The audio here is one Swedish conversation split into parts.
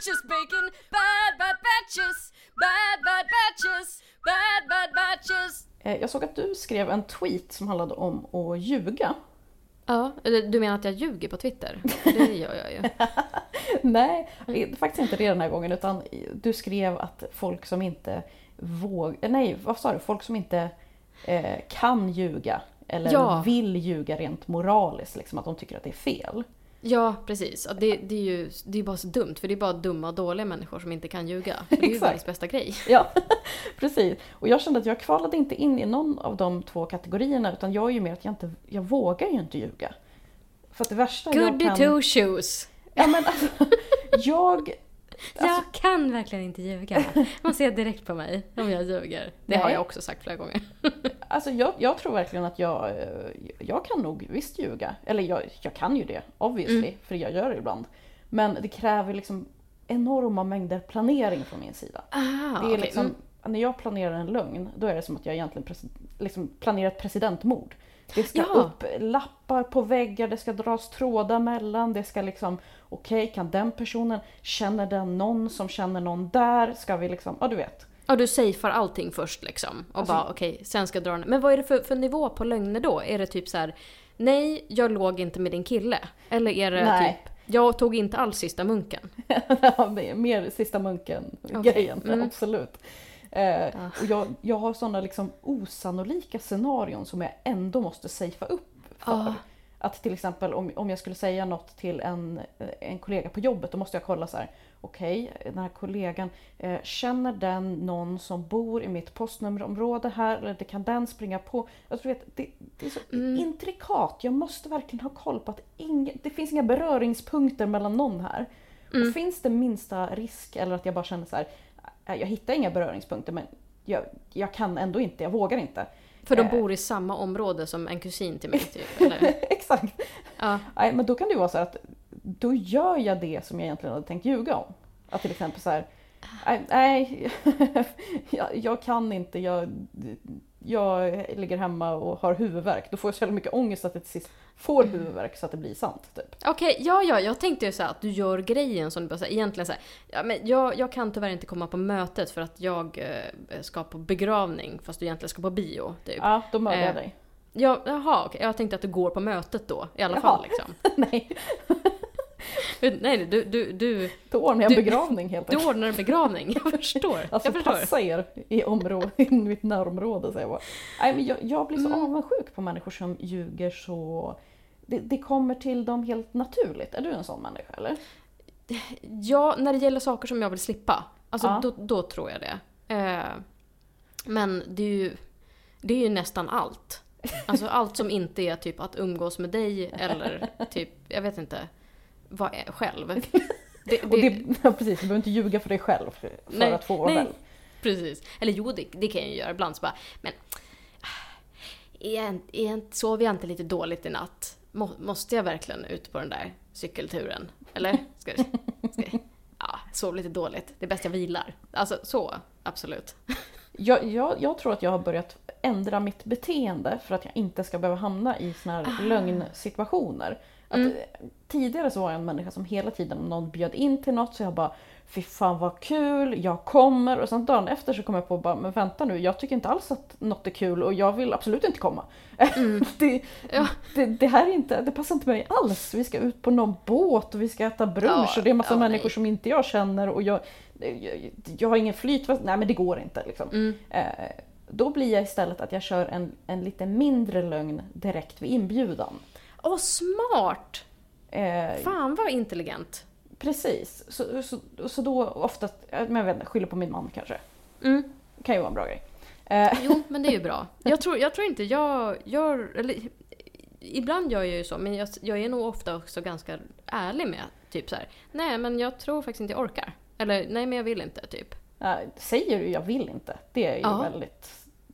sandwiches, bacon, bad bad batches, bad bad batches, bad bad batches. Eh, Jag såg att du skrev en tweet som handlade om att ljuga. Ja, du menar att jag ljuger på Twitter? Det gör jag ju. Nej, det är faktiskt inte det den här gången utan du skrev att folk som inte vågar, nej vad sa du, folk som inte eh, kan ljuga eller Ja. vill ljuga rent moraliskt, liksom att de tycker att det är fel. Ja, precis. Det, det är ju det är bara så dumt, för det är bara dumma och dåliga människor som inte kan ljuga. För det är ju världens bästa grej. Ja, precis. Och jag kände att jag kvalade inte in i någon av de två kategorierna utan jag är ju mer att jag inte, jag vågar ju inte ljuga. För att det värsta Goody jag kan... two shoes. Ja men alltså, jag... Alltså, Jag kan verkligen inte ljuga. Man ser direkt på mig om jag ljuger. Det har Nej. jag också sagt flera gånger. Alltså jag, jag tror verkligen att jag, eh, jag kan nog visst ljuga. Eller jag, jag kan ju det, obviously, för jag gör det ibland. Men det kräver liksom enorma mängder planering från min sida. Ah, det är okej. liksom, Mm. När jag planerar en lögn, då är det som att jag egentligen presi- liksom planerar ett presidentmord. Det ska Ja. upp lappar på väggar, det ska dras trådar mellan, det ska liksom, okej kan den personen, känner den någon som känner någon där? Ska vi liksom, ja du vet. Ja, du safear allting först liksom. Och Alltså- bara okej, sen ska jag dra den. Men vad är det för, för nivå på lögner då? Är det typ så här: nej, jag låg inte med din kille? Eller är det Nej. typ, jag tog inte alls sista munken? Ja, Mer Sista Munken-grejen, Okej, mm. absolut. Eh, Ah. och jag, jag har sådana liksom osannolika scenarion som jag ändå måste safea upp för. Ah. Att till exempel om, om jag skulle säga något till en, en kollega på jobbet, då måste jag kolla så här. Okej, den här kollegan, eh, känner den någon som bor i mitt postnummerområde här? Eller det kan den springa på? Jag tror att det, det är så Mm. intrikat. Jag måste verkligen ha koll på att ing, det finns inga beröringspunkter mellan någon här. Mm. Och finns det minsta risk eller att jag bara känner så här, "Äh, jag hittar inga beröringspunkter men jag, jag kan ändå inte, jag vågar inte. För de Eh. bor i samma område som en kusin till mig typ. Eller? Exakt. Ja. Nej, men då kan det ju vara så att då gör jag det som jag egentligen hade tänkt ljuga om. Att till exempel så här, nej, jag, jag kan inte, jag, jag ligger hemma och har huvudvärk. Då får jag så jävla mycket ångest att jag till sist får huvudvärk så att det blir sant. Typ. Okej, ja, ja, jag tänkte ju så att du gör grejen som du bara säger, egentligen så här, ja, men jag, jag kan tyvärr inte komma på mötet för att jag eh, ska på begravning fast du egentligen ska på bio. Typ. Ja, då mördar jag Eh, dig. Ja, jaha, okej. Jag tänkte att du går på mötet då i alla Jaha. fall liksom. nej, Nej, du, du, du, då ordnar jag Du- begravning helt du enkelt. ordnar en begravning. Jag förstår. Alltså jag förstår. passa er i, område, i mitt närområde säger jag bara. Nej, men jag, jag blir så Mm. avundsjuk på människor som ljuger så... Det, det kommer till dem helt naturligt. Är du en sån människa eller? Ja, när det gäller saker som jag vill slippa. Alltså Ja. då, då tror jag det. Eh, men det är ju, det är ju nästan allt. Alltså allt som inte är typ att umgås med dig eller typ, jag vet inte, vara själv. Det, Och det, ja, precis, du behöver inte ljuga för dig själv för Nej, att få vara nej. själv. Precis. Eller jo, det, det kan jag ju göra ibland. Så bara, men är inte- är inte- sover jag inte lite dåligt i natt? Må, måste jag verkligen ut på den där cykelturen? Eller? Ska, ska, ja, sov lite dåligt. Det är bäst jag vilar. Alltså så, absolut. Jag, jag, jag tror att jag har börjat ändra mitt beteende för att jag inte ska behöva hamna i såna här lögnsituationer. Att, Mm. Tidigare så var jag en människa som hela tiden om någon bjöd in till något så jag bara Fy fan vad kul, jag kommer och sen dagen efter så kom jag på bara men vänta nu, jag tycker inte alls att något är kul och jag vill absolut inte komma. det, Ja. det, det här är inte, det passar inte mig alls. Vi ska ut på någon båt och vi ska äta brunch Ja, och det är en massa ja, människor nej. som inte jag känner och jag, jag, jag har ingen flytväst. Nej men det går inte liksom. Mm. Eh, då blir jag istället att jag kör en, en lite mindre lögn direkt vid inbjudan. Åh, smart! Eh, Fan vad intelligent. precis. Så, så, så då oftast, men jag vet inte, skyller på min man kanske. Mm. kan ju vara en bra grej. Eh, Jo, men det är ju bra. Jag tror, jag tror inte jag gör... Eller, ibland gör jag ju så, men jag, jag är nog ofta också ganska ärlig med typ så här. Nej, men jag tror faktiskt inte jag orkar. Eller nej, men jag vill inte, typ. säger du jag vill inte, det är ju Ja. väldigt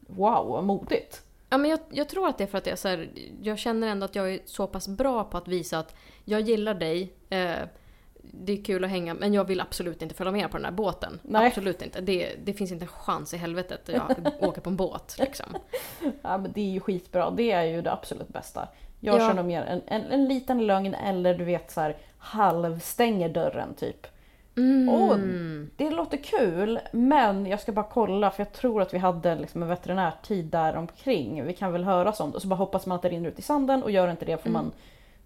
wow och modigt. Ja, men jag, jag tror att det är för att jag, så här, jag känner ändå att jag är så pass bra på att visa att jag gillar dig. Eh, det är kul att hänga, men jag vill absolut inte följa med på den här båten. Nej. Absolut inte. Det, det finns inte en chans i helvetet att jag åker på en båt. Liksom. Ja, men det är ju skitbra, det är ju det absolut bästa. Jag Ja. kör nog mer en, en, en liten lögn eller du vet så här halvstänger dörren typ. Mm. Åh, det låter kul, men jag ska bara kolla för jag tror att vi hade liksom en veterinärtid där omkring. Vi kan väl höras om det. Så bara hoppas man att det rinner ut i sanden och gör inte det får man,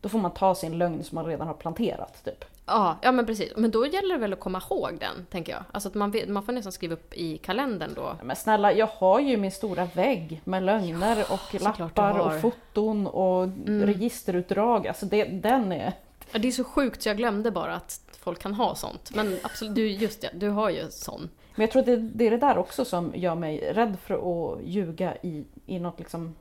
då får man ta sin lögn som man redan har planterat. Typ. Ja, ja men precis. Men då gäller det väl att komma ihåg den, tänker jag. Alltså att man, vet, man får nästan skriva upp i kalendern då. Men snälla, jag har ju min stora vägg med lögner och såklart du lappar. Mm. och foton och registerutdrag. Alltså det, den är... Ja, det är så sjukt så jag glömde bara att folk kan ha sånt. Men absolut, du, just det, du har ju sån. Men jag tror att det, det är det där också som gör mig rädd för att ljuga i, i något liksom...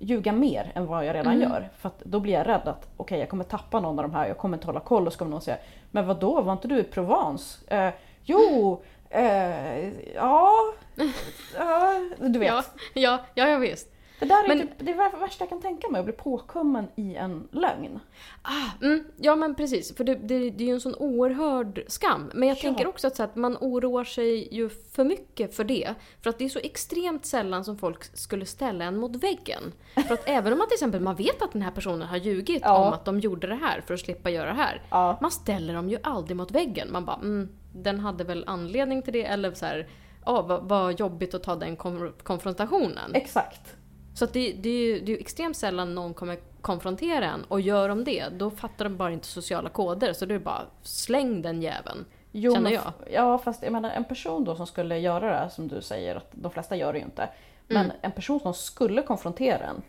Ljuga mer än vad jag redan Mm. gör. För att då blir jag rädd att okej, jag kommer tappa någon av de här, jag kommer inte hålla koll och så kommer någon säga Men vad då var inte du i Provence? Eh, jo, eh, ja, ja, du vet. Ja, ja, ja visst. Det där är Men- typ, det är värsta jag kan tänka mig, att bli påkommen i en lögn. Ah, mm, ja men precis, för det, det, det är ju en sån oerhörd skam. Men jag Ja. tänker också att, så att man oroar sig ju för mycket för det. För att det är så extremt sällan som folk skulle ställa en mot väggen. För att även om man till exempel man vet att den här personen har ljugit Ja. om att de gjorde det här för att slippa göra det här. Ja. Man ställer dem ju aldrig mot väggen. Man bara mm, den hade väl anledning till det eller så här, ja vad, vad jobbigt att ta den konfrontationen. Exakt. Så att det, det, är ju, det är ju extremt sällan någon kommer konfrontera en och gör de det, då fattar de bara inte sociala koder. Så det är bara släng den jäveln. Jo, Känner jag. Ja, fast jag menar en person då som skulle göra det här som du säger, att de flesta gör det ju inte. Men Mm. en person som skulle konfrontera en,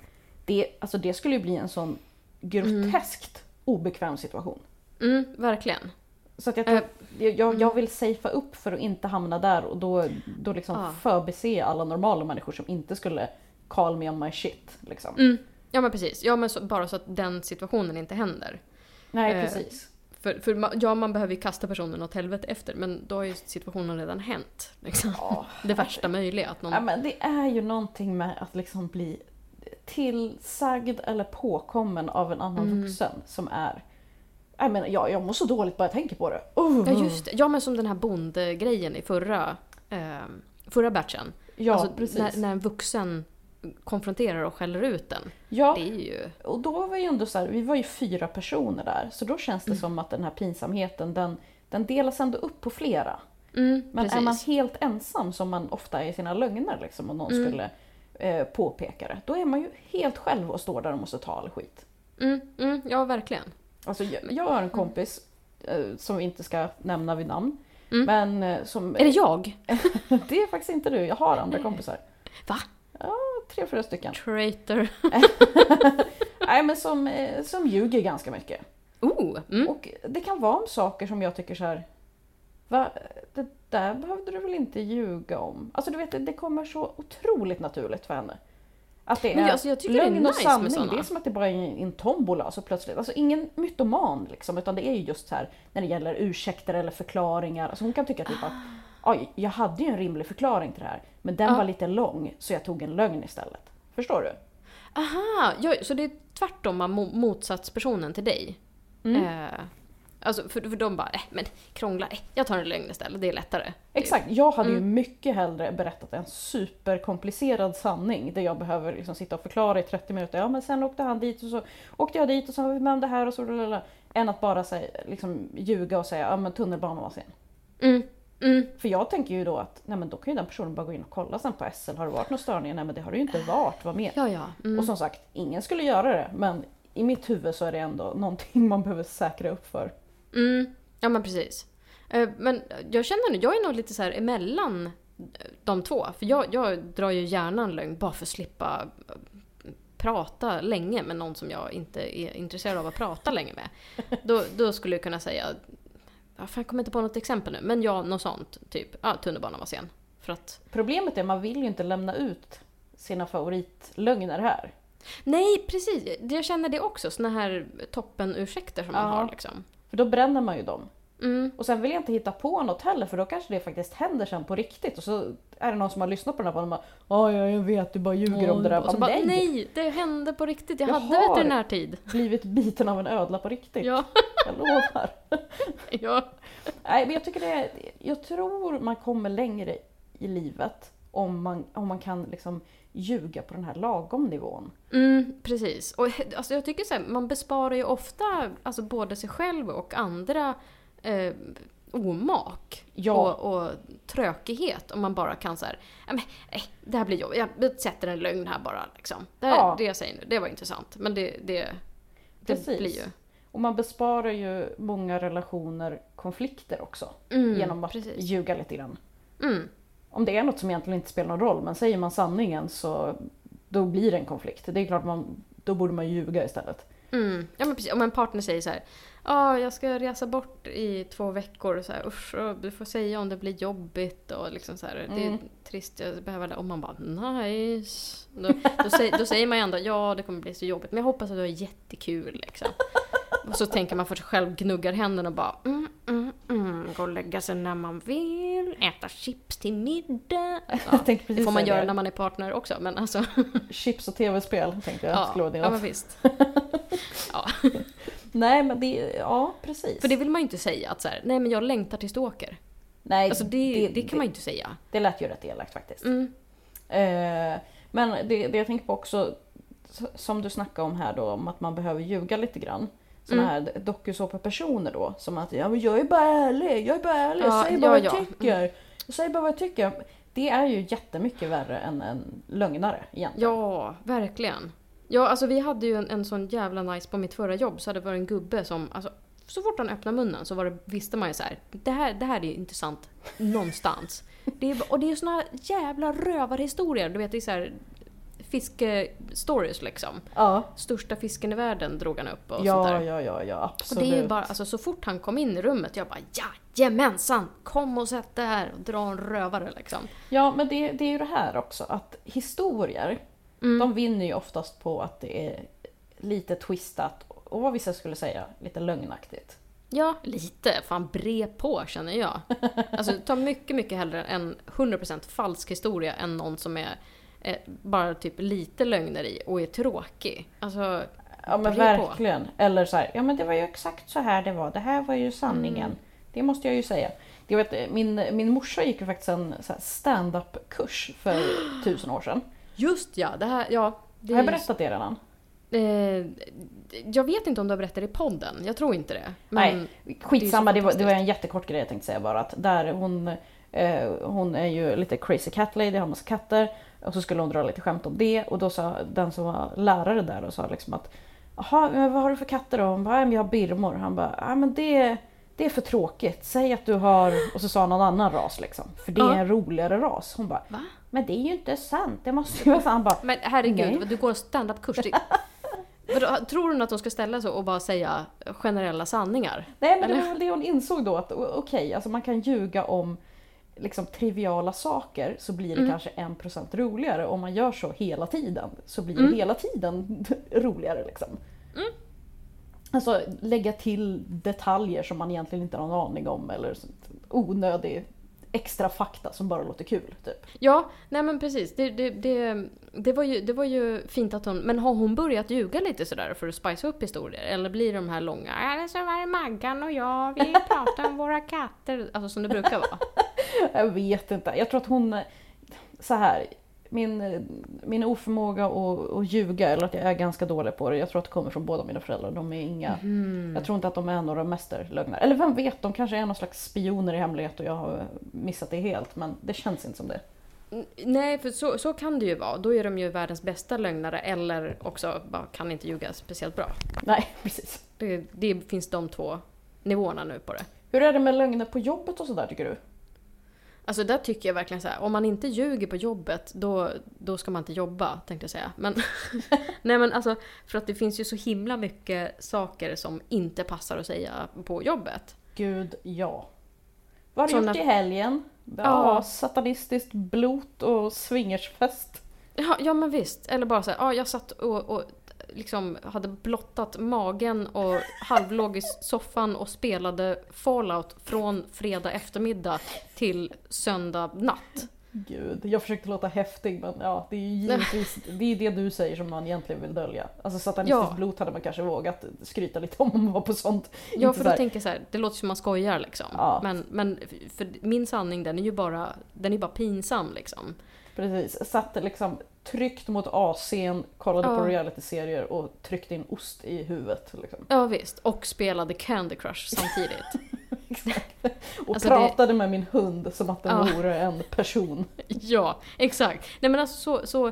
det, alltså det skulle ju bli en sån groteskt obekväm situation. Mm, verkligen. Så att jag, tror, Eh, jag, jag, jag vill safea upp för att inte hamna där och då, då liksom Ja. förbise alla normala människor som inte skulle call me on my shit. Liksom. Mm. Ja men precis, ja, men så, bara så att den situationen inte händer. Nej, Eh, precis. För, för ja, man behöver ju kasta personen åt helvete efter, men då har ju situationen redan hänt. Liksom. Ja. Det värsta möjliga. Att någon... Ja, men det är ju någonting med att liksom bli tillsagd eller påkommen av en annan Mm. vuxen som är... Jag, menar, jag, jag mår så dåligt bara jag tänker på det. Uh. Ja just det, ja men som den här bondgrejen i förra, eh, förra batchen. Ja, alltså, precis. när, när en vuxen konfronterar och skäller ut den. ja, ju... och då var ju ändå så här, vi var ju fyra personer där, så då känns Mm. det som att den här pinsamheten den, den delas ändå upp på flera. Mm, Men precis. är man helt ensam som man ofta är i sina lögner liksom, och någon Mm. skulle eh, påpeka det, då är man ju helt själv och står där och måste ta all skit. Mm, mm, ja, verkligen. Alltså, jag, jag har en kompis eh, som vi inte ska nämna vid namn. Mm. Men eh, som... Är det jag? det är faktiskt inte du, jag har andra kompisar. Va? Tre, fyra stycken. Traitor. Nej men som, eh, som ljuger ganska mycket. Oh! Mm. Och det kan vara om saker som jag tycker så här. Va? Det där behövde du väl inte ljuga om? Alltså du vet, det, det kommer så otroligt naturligt för henne. Att det är Men alltså, jag tycker det är lögn och nice med sanning. Det är som att det bara är en, en tombola så plötsligt. Alltså ingen mytoman liksom, utan det är ju just så här när det gäller ursäkter eller förklaringar. Alltså hon kan tycka typ att Oj, jag hade ju en rimlig förklaring till det här, men den Ja. var lite lång så jag tog en lögn istället. Förstår du? Aha! Ja, så det är tvärtom av mo- motsatspersonen till dig? Mm. Eh, alltså, för, för de bara, eh, men krångla, eh, jag tar en lögn istället, det är lättare. Exakt, jag hade ju Mm. mycket hellre berättat en superkomplicerad sanning där jag behöver liksom sitta och förklara i 30 minuter. Ja men sen åkte han dit och så åkte jag dit och så var vi med om det här och så. Lalala. Än att bara säga, liksom, ljuga och säga ja men tunnelbanan var sen. Mm, mm, För jag tänker ju då att nej men då kan ju den personen bara gå in och kolla sen på SL. Har det varit några störningar? Nej men det har det ju inte varit. Vad mer? ja, ja. Mm. Och som sagt, ingen skulle göra det. Men i mitt huvud så är det ändå någonting man behöver säkra upp för. Mm, ja men precis. Eh, Men jag känner nu, jag är nog lite så här emellan eh, de två. För jag, jag drar ju gärna en lögn bara för att slippa eh, prata länge med någon som jag inte är intresserad av att prata länge med. Då, då skulle jag kunna säga, ja, fan, jag kommer inte på något exempel nu, men ja, något sånt. Typ, ja, tunnelbanan var sen. För att, Problemet är att man vill ju inte lämna ut sina favoritlögner här. nej precis, jag känner det också. Såna här toppenursäkter som man Ja. har liksom. För då bränner man ju dem. Mm. Och sen vill jag inte hitta på något heller för då kanske det faktiskt händer sen på riktigt. Och så är det någon som har lyssnat på den här podden och bara ja, jag vet, du bara ljuger om det där. Och så Bara, nej, nej, det hände på riktigt. Jag, Jag hade har- veterinärtid. blivit biten av en ödla på riktigt. Ja, Jag lovar. ja. Nej, men jag, tycker det jag tror man kommer längre i livet om man, om man kan liksom ljuga på den här lagom nivån. Mm, precis. Och alltså, jag tycker så här, man besparar ju ofta alltså, både sig själv och andra eh, omak Ja. och, och trökighet om man bara kan så här, "Ja, men, eh, det här blir jobbigt, jag sätter en lögn här bara liksom. Det, här, Ja. det jag säger nu, det var intressant. Men det, det, det Precis. blir ju... Och man besparar ju många relationer konflikter också. Mm, genom att precis. ljuga lite grann. Mm, Om det är något som egentligen inte spelar någon roll, men säger man sanningen så då blir det en konflikt. Det är klart man, då borde man ljuga istället. Mm. Ja men precis, om en partner säger så här, ja jag ska resa bort i två veckor, så här, usch, och du får säga om det blir jobbigt och liksom så här, det är Mm. trist, jag behöver det. Och man bara nice. Då, då, säger, då säger man ju ändå, ja det kommer bli så jobbigt, men jag hoppas att du har jättekul liksom. Och så tänker man för sig själv, gnuggar händerna och bara mm, mm, mm, gå och lägga sig när man vill, äta chips till middag. Ja, det får man göra det. när man är partner också, men alltså. Chips och tv-spel tänkte jag Ja, skulle vara det. ja men visst. Ja, Nej men det, ja precis. för det vill man ju inte säga att så här, nej men jag längtar till stalker. Nej, Alltså det, det, kan man ju inte säga. det lät ju rätt elakt faktiskt. Mm. Eh, men det, det jag tänker på också, som du snackade om här då, om att man behöver ljuga lite grann. Såna Mm. här dokusåpapersoner då, som att ja, men jag är bara ärlig, jag är bara ärlig, jag Ja, ja, bara vad ja. jag tycker. Jag säger bara vad jag tycker. Det är ju jättemycket värre än en lögnare egentligen. Ja, verkligen. Ja, alltså vi hade ju en, en sån jävla nice på mitt förra jobb så hade det varit en gubbe som, alltså så fort han öppnade munnen så var det, visste man ju så här, det här, det här är intressant någonstans. Det är, och det är såna jävla rövarhistorier, du vet det är så här fiskestories liksom. Ja, Största fisken i världen drog han upp och sånt ja, där. ja, ja, ja Och absolut. det är bara, alltså så fort han kom in i rummet, jag bara jajamensan, kom och sätt dig här och dra en rövare liksom. Ja, men det, det är ju det här också att historier, Mm. de vinner ju oftast på att det är lite twistat och vad vissa skulle säga, lite lögnaktigt. Ja, lite. Fan, bre på känner jag. Alltså, ta mycket, mycket hellre en 100% falsk historia än någon som är eh, bara typ lite lögner i och är tråkig. Alltså, Ja men Bre på. verkligen. Eller så här, ja men det var ju exakt så här det var. Det här var ju sanningen. Mm. Det måste jag ju säga. Jag vet, min, min morsa gick ju faktiskt en stand-up-kurs för tusen år sedan. just ja, det här, ja. Det Har jag berättat det redan? Eh, jag vet inte om du har berättat det i podden, jag tror inte det. Men, Nej, skitsamma. det Det, var, det var en jättekort grej jag tänkte säga bara. Att där hon, eh, hon är ju lite crazy cat lady, har massa katter. Och så skulle hon dra lite skämt om det. Och då sa den som var lärare där och sa liksom att Jaha, men vad har du för katter då? Hon bara, "Ja, men jag har birmor. Han bara, ja men det, det är för tråkigt. Säg att du har... Och så sa någon annan ras liksom. För det är en roligare ras. Hon bara, Va? men det är ju inte sant. Det måste ju vara sant. Han bara, men herregud, Nej. du går standup-kurs. Det- Vadå, Tror hon att de ska ställa sig och bara säga generella sanningar? Nej men det var väl det hon insåg då att o- okej, alltså man kan ljuga om liksom triviala saker så blir det Mm. kanske en procent roligare. Om man gör så hela tiden så blir Mm. det hela tiden roligare liksom. Mm. Alltså lägga till detaljer som man egentligen inte har någon aning om eller sånt onödig extra fakta som bara låter kul. Typ. Ja, nej men precis. Det, det, det, det, var ju, det var ju fint att hon... Men har hon börjat ljuga lite sådär för att spice upp historier? Eller blir de här långa så var Maggan och jag, vi pratar om våra katter. Alltså som det brukar vara. Jag vet inte. Jag tror att hon... Så här. Min, min oförmåga att, att ljuga, eller att jag är ganska dålig på det, jag tror att det kommer från båda mina föräldrar. De är inga... Mm. Jag tror inte att de är några mästerlögnare. Eller vem vet, de kanske är någon slags spioner i hemlighet och jag har missat det helt. Men det känns inte som det. Nej, för så, så kan det ju vara. Då är de ju världens bästa lögnare eller också bara kan inte ljuga speciellt bra. Nej, precis. Det, det finns de två nivåerna nu på det. Hur är det med lögner på jobbet och sådär tycker du? Alltså där tycker jag verkligen så här, om man inte ljuger på jobbet då, då ska man inte jobba tänkte jag säga. Men, nej men alltså, för att det finns ju så himla mycket saker som inte passar att säga på jobbet. Gud, ja. Vad har du gjort i helgen? Ja, Ja. satanistiskt blot och swingersfest. Ja, ja men visst, eller bara så här, ja jag satt och, och liksom hade blottat magen och halvlåg i soffan och spelade Fallout från fredag eftermiddag till söndag natt. Gud, jag försökte låta häftig men ja, det är ju givetvis det, är det du säger som man egentligen vill dölja. Alltså satanistiskt Ja. blot hade man kanske vågat skryta lite om om man var på sånt. Ja, för så då här- tänker så här, det låter som man skojar liksom. Ja. Men, men för min sanning den är ju bara, den är bara pinsam liksom. Precis, satt liksom tryckt mot AC'n, kollade Ja. på realityserier och tryckte in ost i huvudet. Liksom. Ja visst, och spelade Candy Crush samtidigt. Och Alltså, det- pratade med min hund som att den Ja. vore en person. Ja, exakt. Nej men alltså så, så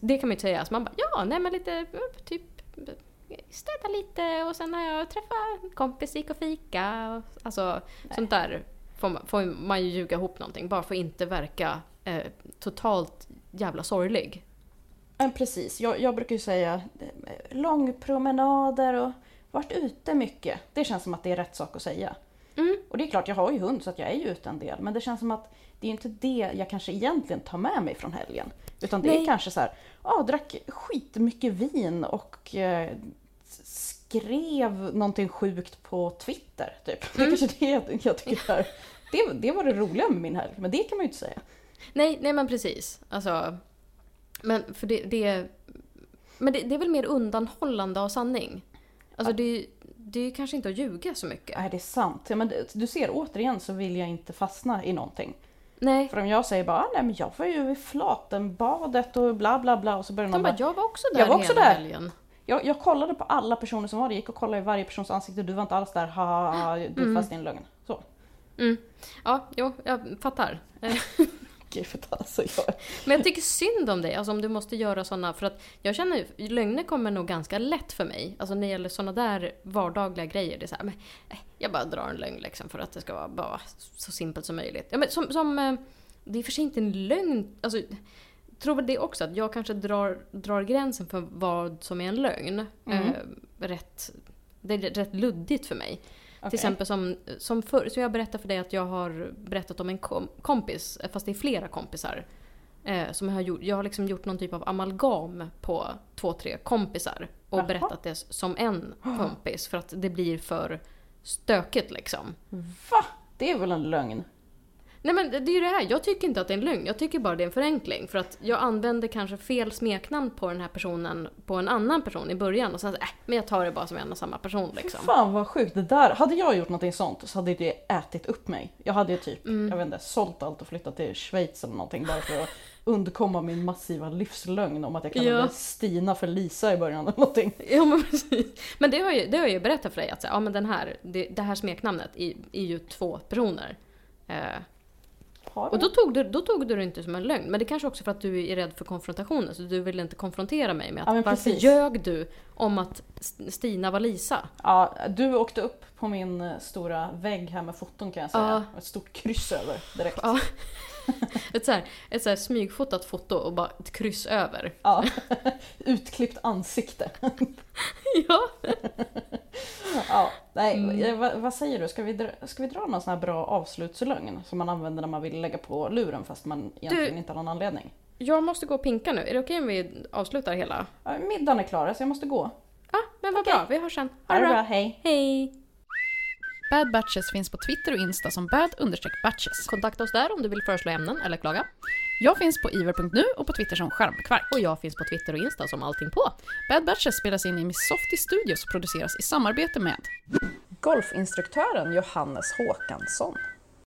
det kan man ju säga. Så man bara, ja, nej men lite, typ städa lite och sen har jag träffat en kompis, gick och fika. Och, alltså sånt där får man, får man ju ljuga ihop någonting bara för att inte verka eh, totalt jävla sorglig. Precis, jag, jag brukar ju säga eh, långpromenader och varit ute mycket. Det känns som att det är rätt sak att säga. Mm. Och det är klart, jag har ju hund så att jag är ju ute en del. Men det känns som att det är inte det jag kanske egentligen tar med mig från helgen. Utan det är Nej. kanske så här, ja, drack skitmycket vin och eh, skrev någonting sjukt på Twitter. Typ. Det är kanske det jag, jag tycker är, det, det var det roliga med min helg, men det kan man ju inte säga. Nej, nej men precis. Alltså, men för det, det, men det, det är väl mer undanhållande av sanning. Alltså det, är det är ju kanske inte att ljuga så mycket. Nej, det är sant. Ja, men du ser, återigen så vill jag inte fastna i någonting. Nej. För om jag säger bara, "Ah, nej men jag var ju i Flatenbadet och bla bla bla och så börjar någon bara, bara, jag var också där Jag var också hela där. helgen. jag, jag kollade på alla personer som var där, gick och kollade i varje persons ansikte, du var inte alls där, ha, ha, ha du Mm. fast i en lögn. Så. Mm. Ja, jo, jag fattar. Gud, alltså, jag, Men jag tycker synd om dig, alltså om du måste göra sådana, för att jag känner lögner kommer nog ganska lätt för mig. Alltså när det gäller sådana där vardagliga grejer, det är så här, men, eh, jag bara drar en lögn liksom för att det ska vara bara så simpelt som möjligt. Ja, men som, som, eh, det är för sig inte en lögn, alltså tror väl det också, att jag kanske drar, drar gränsen för vad som är en lögn. Mm. Eh, rätt, det är rätt luddigt för mig. Okej. Till exempel som, som, för, som jag berättade för dig att jag har berättat om en kom, kompis, fast det är flera kompisar. Eh, som jag, har gjort, jag har liksom gjort någon typ av amalgam på två, tre kompisar. Och Jaha. berättat det som en kompis för att det blir för stökigt liksom. Va? Det är väl en lögn? Nej men det är ju det här, jag tycker inte att det är en lögn. Jag tycker bara det är en förenkling. För att jag använde kanske fel smeknamn på den här personen på en annan person i början. Och sen så, äh, men jag tar det bara som en och samma person liksom. Fan vad sjukt, det där, hade jag gjort någonting sånt så hade det ätit upp mig. Jag hade ju typ, Mm. jag vet inte, sålt allt och flyttat till Schweiz eller någonting bara för att undkomma min massiva livslögn om att jag kallade Ja. Stina för Lisa i början eller någonting. Ja men precis. Men det har, jag, det har jag ju berättat för dig att ja, men den här, det, det här smeknamnet är, är ju två personer. Eh, Har och då tog, du, då tog du det inte som en lögn. Men det kanske också för att du är rädd för konfrontationen. Så du vill inte konfrontera mig med att Ja, varför precis. ljög du om att Stina var Lisa? Ja, du åkte upp på min eh, stora vägg här med foton kan jag säga. Ja. Ett stort kryss över direkt. Ja. Ett, så här, ett så här smygfotat foto och bara ett kryss över. Ja. Utklippt ansikte. Ja. Nej, Mm. vad, vad säger du? Ska vi, dra, ska vi dra någon sån här bra avslutslögn som man använder när man vill lägga på luren fast man egentligen inte har någon anledning? Jag måste gå och pinka nu. Är det okej om vi avslutar hela? Ja, middagen är klar så jag måste gå. Ja, men vad Okej. bra. Vi hörs sen. Ha det bra, hej! Hej! Bad Batches finns på Twitter och Insta som bad-batches. Kontakta oss där om du vill föreslå ämnen eller klaga. Jag finns på iver.nu och på Twitter som skärmkvark. Och jag finns på Twitter och Insta som allting på. Bad Batches spelas in i Miss Softy Studios och produceras i samarbete med Golfinstruktören Johannes Håkansson.